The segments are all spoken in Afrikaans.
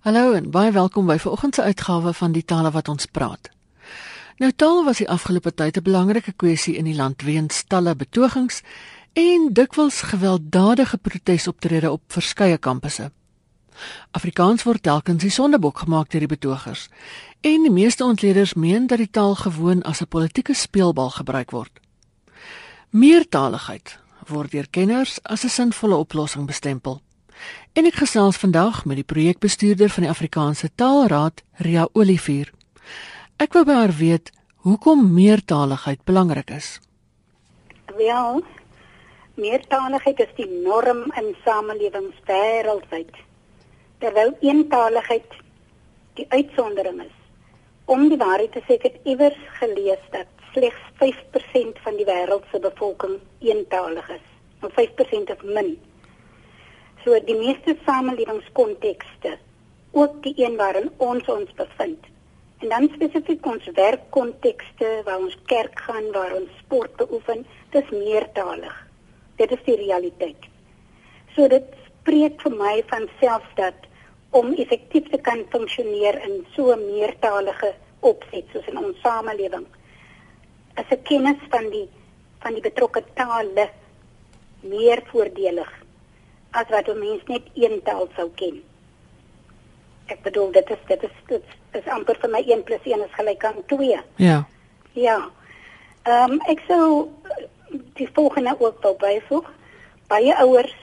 Hallo en baie welkom by vanoggend se uitgawe van die tale wat ons praat. Nou taal was die afgelope tyd 'n belangrike kwessie in die land weens talle betogings en dikwels gewelddadige protesoptredes op verskeie kampusse. Afrikaans word telkens die sondebok gemaak deur die betogers en die meeste ontleeders meen dat die taal gewoon as 'n politieke speelbal gebruik word. Meertaligheid word deur kenners as 'n sinvolle oplossing bestempel. En ek gesels vandag met die projekbestuurder van die Afrikaanse Taalraad, Ria Olivier. Ek wil by haar weet hoekom meertaligheid belangrik is. Wel, meertaligheid is die norm in samelewings wêreldwyd terwyl eentaligheid die uitsondering is. Om die waarheid te sê, ek het iewers gelees dat slegs 5% van die wêreld se bevolking eentalig is. Of 5% of min. So die meeste samelewingskontekste, ook die een waarin ons ons bevind. En dan spesifiek ons werkkontekste waar ons kerk gaan, waar ons sport beoefen, dis meertalig. Dit is die realiteit. So dit spreek vir my van self dat om effektief te kan funksioneer in so 'n meertalige opset soos in ons samelewing. As 'n kennis van die van die betrokke tale meer voordelig as wat 'n mens net een taal sou ken. Ek bedoel dit is dit is dit is amper vir my 1 + 1 is gelyk aan 2. Ja. Ja. Ehm um, ek sou die volgende ook wil byvoeg. Baie ouers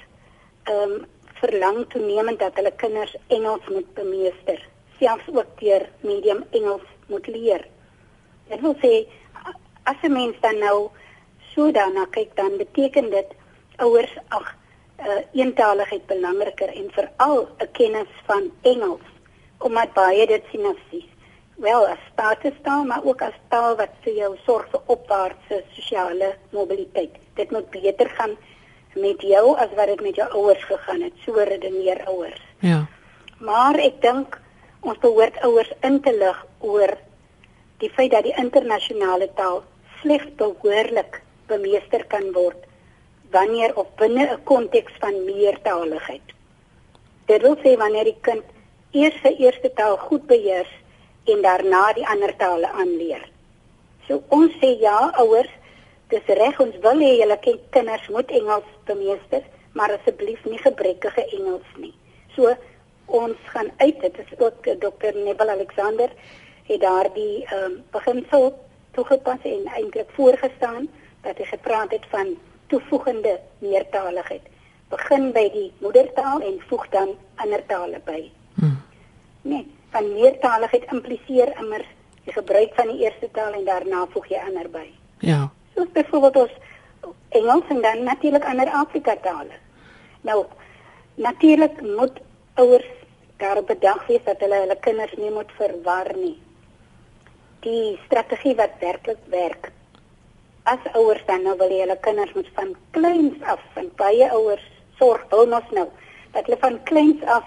ehm um, verlang toenemend dat hulle kinders Engels moet bemeester, selfs ook deur medium Engels moet leer. Dit wil sê as 'n mens dan nou so daarna kyk, dan beteken dit ouers ag uh, eentaligheid belangriker en veral 'n kennis van Engels omdat baie dit sien as sies. Wel, as statustaal, maar ook as taal wat vir jou sorg vir opwaartse sosiale mobiliteit. Dit moet beter gaan met jou as wat dit met jou ouers gegaan het. So redeneer ouers. Ja. Maar ek dink ons behoort ouers in te lig oor die feit dat die internasionale taal slegs behoorlik bemeester kan word wanneer of binne 'n konteks van meertaligheid. Dit wil sê wanneer die kind eers sy eerste taal goed beheers en daarna die ander tale aanleer. So ons sê ja, ouers, dis reg ons wil hê julle kinders moet Engels bemeester, maar asseblief nie gebrekkige Engels nie. So ons gaan uit, dit is ook eh, Dr. Nebel Alexander het daardie ehm um, beginsel toegepas en eintlik voorgestaan dat hy gepraat het van toevoegende meertaligheid. Begin by die moedertaal en voeg dan ander tale by. Hmm. Nee, van meertaligheid impliseer immer die gebruik van die eerste taal en daarna voeg jy ander by. Ja soos byvoorbeeld ons Engels en dan natuurlik ander Afrika tale. Nou natuurlik moet ouers daar bedag wees dat hulle hulle kinders nie moet verwar nie. Die strategie wat werklik werk. As ouers dan nou wil hulle kinders moet van kleins af, van baie ouers sorg wil ons nou dat hulle van kleins af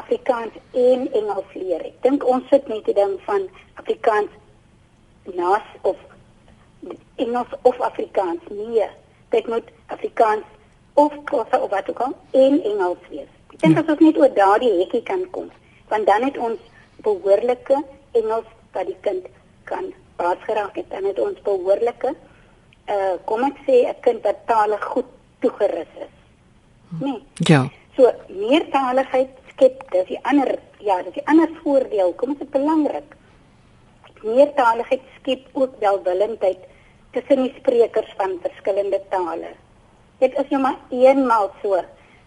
Afrikaans en Engels leer. Ek dink ons sit net te ding van Afrikaans nas of Engels of Afrikaans. Nee, dit moet Afrikaans of Xhosa of wat ook al en Engels wees. Ek dink as ons net oor daardie hekkie kan kom, want dan het ons behoorlike Engels wat die kind kan baas geraak het en het ons behoorlike uh kom ek sê 'n kind wat tale goed toegerus is. Nee. Ja. So meertaligheid skep dis die ander ja, dis die ander voordeel. Kom dit belangrik. Meertaligheid skep ook welwillendheid tussen die sprekers van verskillende tale. Dit is nou maar eenmal so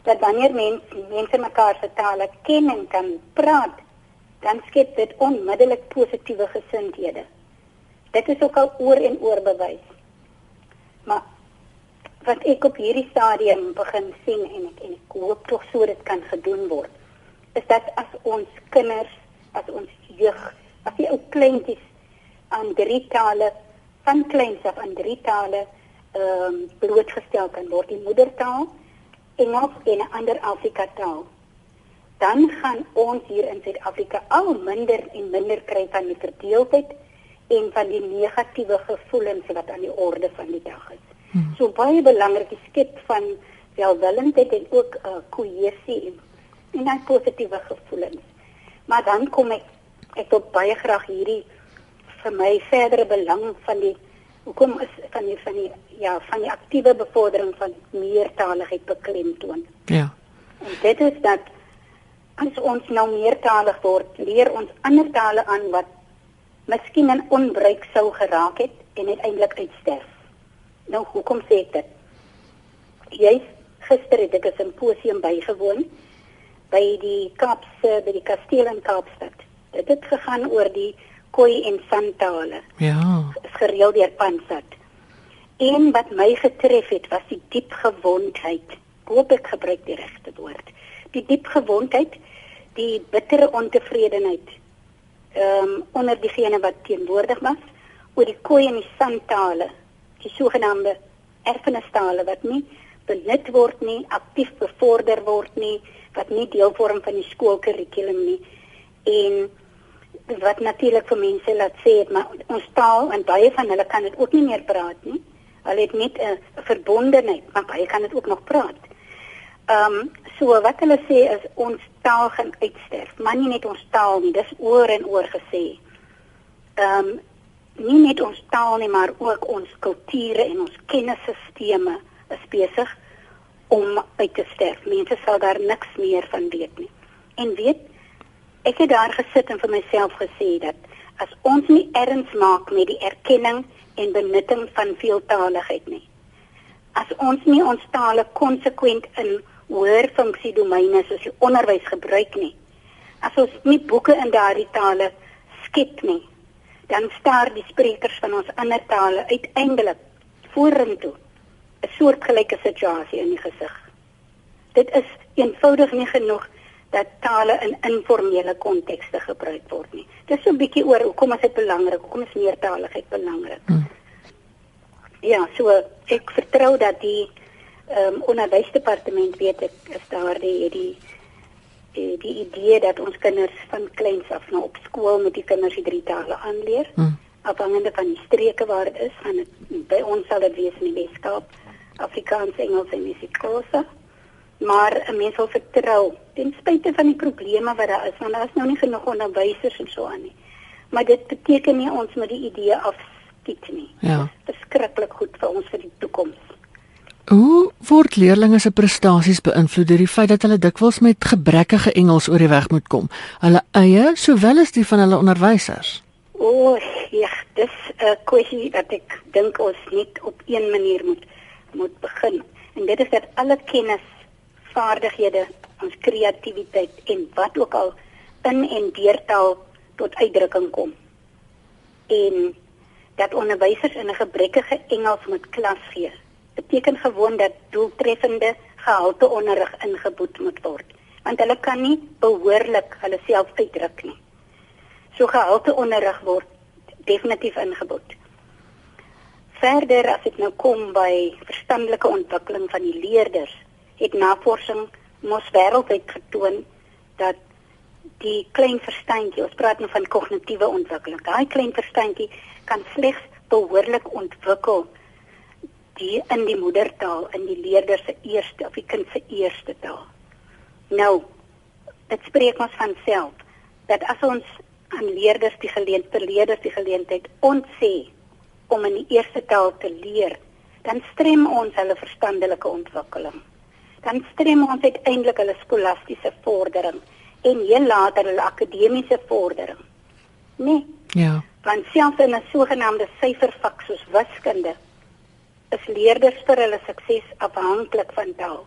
dat wanneer mense mense mekaar se tale ken en kan praat, dan skep dit onmiddellik positiewe gesindhede. Dit is ook al oor en oor bewys. Maar wat ek op hierdie stadium begin sien en ek en ek hoop tog so dit kan gedoen word, is dat as ons kinders, as ons jeug, as die ou kleintjies aan drie tale van kleins af aan drie tale ehm um, blootgestel kan word die moedertaal Engels en 'n ander Afrika taal dan gaan ons hier in Suid-Afrika al minder en minder kry van die verdeeldheid en van die negatiewe gevoelens wat aan die orde van die dag is. Hmm. So baie belangrik die skep van welwillendheid en ook uh, kohesie en en dan positiewe gevoelens. Maar dan kom ek ek wil baie graag hierdie vir my verdere belang van die hoekom is van die van die ja, van die aktiewe bevordering van meertaligheid beklemtoon. Ja. En dit is dat as ons nou meertalig word, leer ons ander tale aan wat miskien in onbruik sou geraak het en uiteindelik uitsterf. Nou hoekom sê ek dit? Jy gister het ek 'n simposium bygewoon by die Kaapse by die kasteel in Kaapstad. Dit het gegaan oor die Khoi en San tale. Ja. Is gereël deur Pansat. En wat my getref het was die diep gewondheid. Hoop ek gebruik die regte woord. Die diep gewondheid, die bittere ontevredenheid ehm um, onder diegene wat teenwoordig was oor die Khoi en die San tale, die sogenaamde erfenistale wat nie benut word nie, aktief bevorder word nie, wat nie deel vorm van die skoolkurrikulum nie. En wat natuurlik vir mense laat sê het maar ons taal en baie van hulle kan dit ook nie meer praat nie. Hulle het net 'n verbondenheid, maar baie kan dit ook nog praat. Ehm um, so wat hulle sê is ons taal gaan uitsterf, maar nie net ons taal nie, dis oor en oor gesê. Ehm um, nie net ons taal nie, maar ook ons kulture en ons kennisstelsels is besig om uit te sterf. Mense sal daar niks meer van weet nie. En weet ek het daar gesit en vir myself gesê dat as ons nie erns maak met die erkenning en benutting van veeltaligheid nie. As ons nie ons tale konsekwent in hoër funksiedomeine soos die onderwys gebruik nie. As ons nie boeke in daardie tale skep nie, dan staar die sprekers van ons ander tale uiteindelik vorentoe 'n soortgelyke situasie in die gesig. Dit is eenvoudig nie genoeg dat tale in informele kontekste gebruik word nie. Dis so 'n bietjie oor hoekom is dit belangrik? Hoekom is meertaligheid belangrik? Hmm. Ja, so ek vertrou dat die ehm um, onderwysdepartement weet ek is daar die die die, die idee dat ons kinders van kleins af nou op skool met die kinders die drie tale aanleer. Hmm. Afhangende van die streke waar dit is, gaan dit by ons sal dit wees in die Weskaap, Afrikaans, Engels en Isikosa maar 'n mens wil vertrou ten spyte van die probleme wat daar is want daar is nou nie genoeg onderwysers en so aan nie maar dit beteken nie ons moet die idee afskiet nie ja verskriklik goed vir ons vir die toekoms hoe word leerders se prestasies beïnvloed deur die feit dat hulle dikwels met gebrekkige Engels oor die weg moet kom? Hulle eie sowel as die van hulle onderwysers. O oh, ja dis 'n kwessie wat ek dink ons net op een manier moet moet begin. En dit is dat alle kennis vaardighede, ons kreatiwiteit en wat ook al in en deur taal tot uitdrukking kom. En dat onderwysers in 'n gebrekkige Engels moet klas gee, beteken gewoon dat doeltreffende gehalte onderrig ingeboet moet word, want hulle kan nie behoorlik hulle self uitdruk nie. So gehalte onderrig word definitief ingeboet. Verder as dit nou kom by verstandelike ontwikkeling van die leerders, het navorsing mos wêreldwyd getoon dat die klein verstandjie, ons praat nou van kognitiewe ontwikkeling. Daai klein verstandjie kan slegs behoorlik ontwikkel die in die moedertaal in die leerder se eerste of die kind se eerste taal. Nou, dit spreek ons van self dat as ons aan leerders die geleentheid leerders die geleentheid ontsê om in die eerste taal te leer, dan strem ons hulle verstandelike ontwikkeling dan strem ons uiteindelik hulle skolastiese vordering en heel later hulle akademiese vordering. Nee. Ja. Want selfs in 'n sogenaamde syfervak soos wiskunde is leerders vir hulle sukses afhanklik van taal.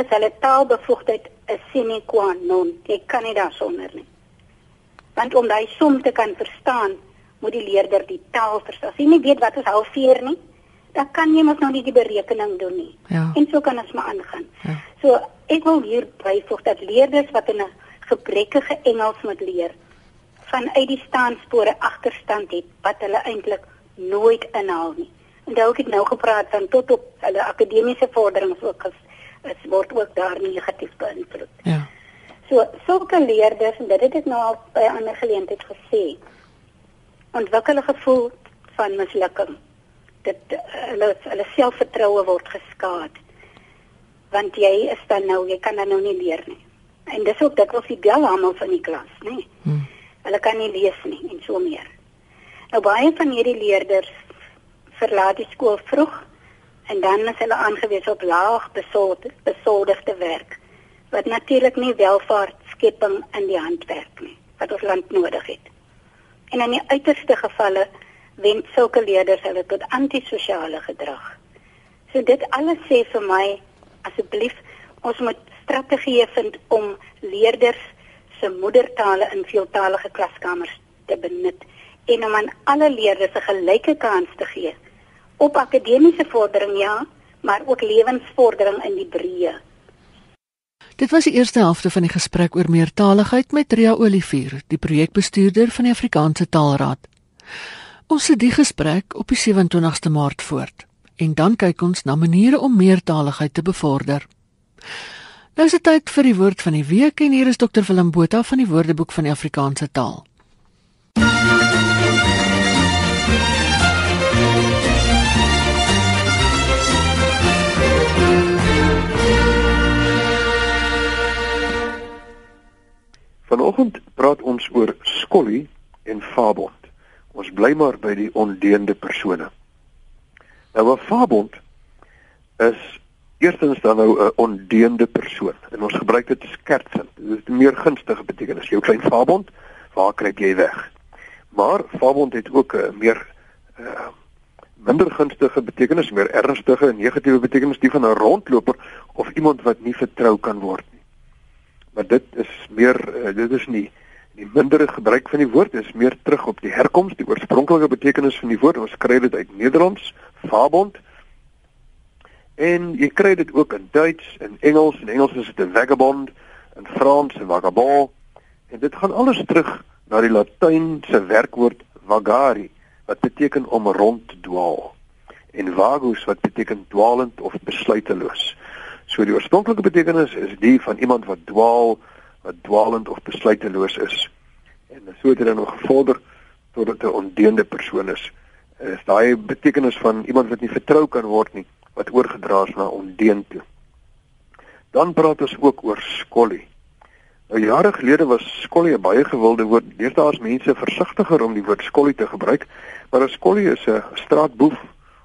Is hulle taalbevoegdheid 'n sine qua non? Jy kan nie daarsonder nie. Want om daai som te kan verstaan, moet die leerder die taal verstaan. As jy nie weet wat is halfveer nie, dan kan jy mos nou nie die berekening doen nie. Ja. En so kan ons maar aangaan. Ja. So ek wil hier byvoeg dat leerders wat in 'n gebrekkige Engels moet leer vanuit die staanspore agterstand het wat hulle eintlik nooit inhaal nie. En daai het nou gepraat van tot op hulle akademiese vorderings ook as dit word ook daar negatief beïnvloed. Ja. So sulke leerders en dit het ek nou al by ander geleentheid gesê ontwikkel 'n gevoel van mislukking dit hulle hulle selfvertroue word geskaad want jy is dan nou jy kan dan nou nie leer nie En dis ook dikwels die belhamel van die klas, nê. Nee. Hmm. Hulle kan nie lees nie en so meer. Nou baie van hierdie leerders verlaat die skool vroeg en dan is hulle aangewese op laag besoldigde werk wat natuurlik nie welvaart skepping in die handwerk nie wat ons land nodig het. En in die uiterste gevalle wend sulke leerders hulle tot antisosiale gedrag. So dit alles sê vir my asseblief ons moet strategieë vind om leerders se moedertale in veeltalige klaskamers te benut en om aan alle leerders 'n gelyke kans te gee op akademiese vordering ja, maar ook lewensvordering in die breë. Dit was die eerste helfte van die gesprek oor meertaligheid met Ria Olivier, die projekbestuurder van die Afrikaanse Taalraad. Ons het die gesprek op die 27ste Maart voort en dan kyk ons na maniere om meertaligheid te bevorder. Nou is dit tyd vir die woord van die week en hier is Dr Willem Botha van die Woordeboek van die Afrikaanse taal. Vanoggend praat ons oor skollie en fabond. Ons bly maar by die ondeende persone. Nou 'n fabond is eerstens dan nou 'n ondeende persoon en ons gebruik dit skertsend. Dit is meer gunstige betekenis. Jou klein fabond, waar kry jy weg? Maar fabond het ook 'n meer uh, minder gunstige betekenis, meer ernstige en negatiewe betekenis, die van 'n rondloper of iemand wat nie vertrou kan word maar dit is meer uh, dit is nie die mindere gebruik van die woord is meer terug op die herkoms die oorspronklike betekenis van die woord. Ons kry dit uit Nederlands fabond. En jy kry dit ook in Duits en Engels. En Engels is dit 'n vagabond en Frans 'n vagabond. En dit gaan alles terug na die latynse werkwoord vagari wat beteken om rond te dwaal. En vagus wat beteken dwaalend of besluiteloos So die oorspronklike betekenis is die van iemand wat dwaal, wat dwaalend of besluiteloos is. En so het dit dan nog gevorder tot dit 'n ondeende persoon is. Is daai betekenis van iemand wat nie vertrou kan word nie, wat oorgedra is na ondeend toe. Dan praat ons ook oor skollie. Nou jare gelede was skollie 'n baie gewilde woord. Deesdae is mense versigtiger om die woord skollie te gebruik, maar 'n skollie is 'n straatboef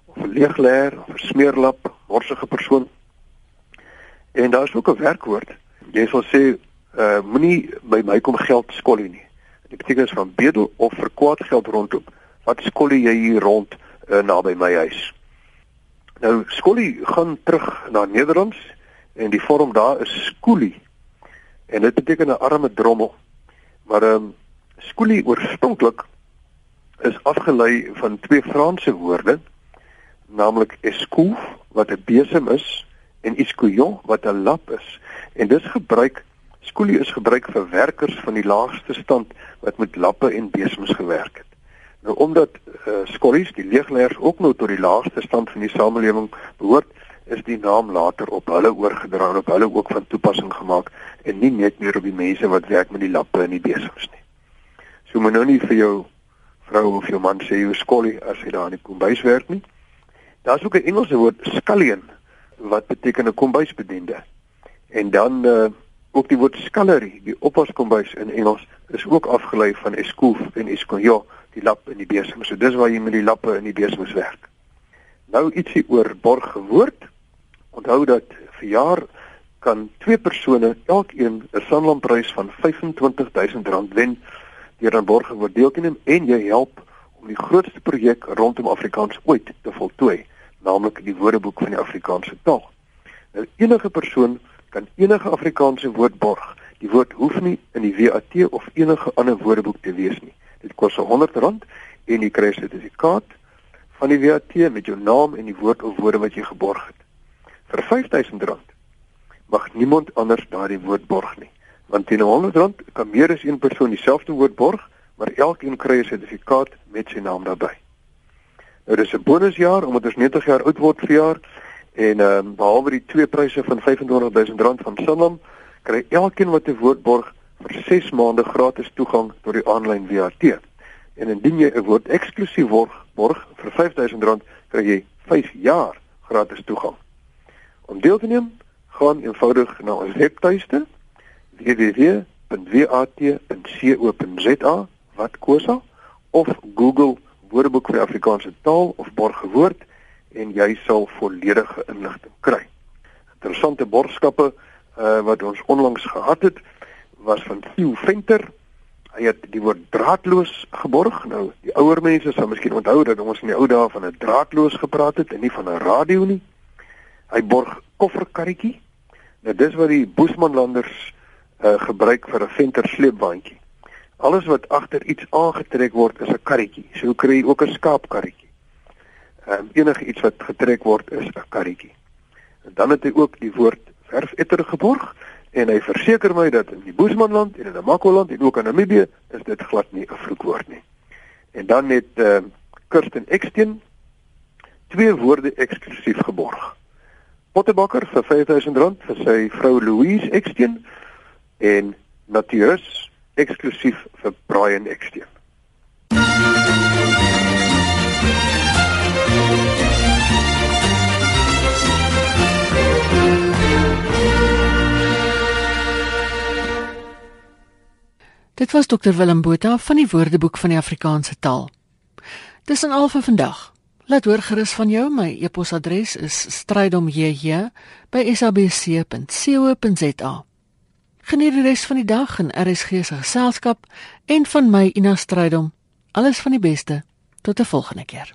of 'n leegleer of 'n smeerlap, morsige persoon En daar is ook 'n werkwoord. Jy sal sê, uh moenie by my kom geld skollie nie. Dit beteken van bedel of vir kwaad geld rondom. Wat skollie jy hier rond uh, naby my huis? Nou skollie gaan terug na Nederlands en die vorm daar is skoolie. En dit beteken 'n arme drommel. Maar ehm um, skoolie oorspronklik is afgelei van twee Franse woorde, naamlik escouf wat 'n besem is en iskouillon wat 'n lap is. En dis gebruik skoolie is gebruik vir werkers van die laagste stand wat met lappe en besems gewerk het. Nou omdat uh, skollies die leegleiers ook nou tot die laagste stand van die samelewing behoort, is die naam later op hulle oorgedra en op hulle ook van toepassing gemaak en nie net meer op die mense wat werk met die lappe en die besems nie. So moet nou nie vir jou vrou of jou man sê jy skollie as jy daar in die kombuis werk nie. Daar's ook 'n Engelse woord scullion wat beteken 'n kombuisbediende. En dan uh ook die woord scullery, die oppaskombuis in Engels is ook afgelei van escouve en escouillon, die lap en die besem. So dis waar jy met die lappe en die besems werk. Nou ietsie oor borgwoord. Onthou dat vir jaar kan twee persone elkeen 'n Sanlamprys van R25000 wen deur aan borgwoord deel te neem en jy help om die grootste projek rondom Afrikaans ooit te voltooi naamlik die Woordeboek van die Afrikaanse taal. Nou enige persoon kan enige Afrikaanse woord borg. Die woord hoef nie in die WAT of enige ander woordeboek te wees nie. Dit kos R100 en jy kry 'n sertifikaat van die WAT met jou naam en die woord of woorde wat jy geborg het. Vir R5000 mag niemand anders daardie woord borg nie. Want teen R100 kan meer as een persoon dieselfde woord borg, maar elkeen kry 'n sertifikaat met sy naam daarbey. Nou dis 'n bonusjaar omdat ons 90 jaar oud word vir jaar en ehm um, behalwe die twee pryse van R25000 van Sanlam kry elkeen wat 'n woord borg vir 6 maande gratis toegang tot die aanlyn WAT. En indien jy 'n woord eksklusief borg, borg vir R5000 kry jy 5 jaar gratis toegang. Om deel te neem, gaan eenvoudig na ons webtuiste www.wat.co.za wat kosa of Google Woordeboek vir die Afrikaanse taal of borgewoord en jy sal volledige inligting kry. Interessante borgskappe uh, wat ons onlangs gehad het was van Theo Venter. Hy het die woord draadloos geborg. Nou, die ouer mense sal miskien onthou dat ons in die ou dae van 'n draadloos gepraat het en nie van 'n radio nie. Hy borg kofferkarretjie. Nou dis wat die Boesmanlanders uh, gebruik vir 'n Venter sleepwaandjie. Alles wat agter iets aangetrek word is 'n karretjie. So kry jy ook 'n skaapkarretjie. Ehm um, enige iets wat getrek word is 'n karretjie. En dan het hy ook die woord verfetter geborg en hy verseker my dat in die Boesmanland en in die Namakoland en ook in Namibië is dit glad nie 'n vloekwoord nie. En dan het ehm uh, Kirsten Eksteen twee woorde eksklusief geborg. Pottebakker vir R5000 vir sy vrou Louise Eksteen en Natuurus eksklusief vir Brian Eksteen. Dit was Dr Willem Botha van die Woordeboek van die Afrikaanse taal. Dis en al vir vandag. Laat hoor gerus van jou. My e-posadres is strydomjj@sabc.co.za. Geniet die res van die dag in RSG se geselskap en van my Ina Strydom. Alles van die beste. Tot 'n volgende keer.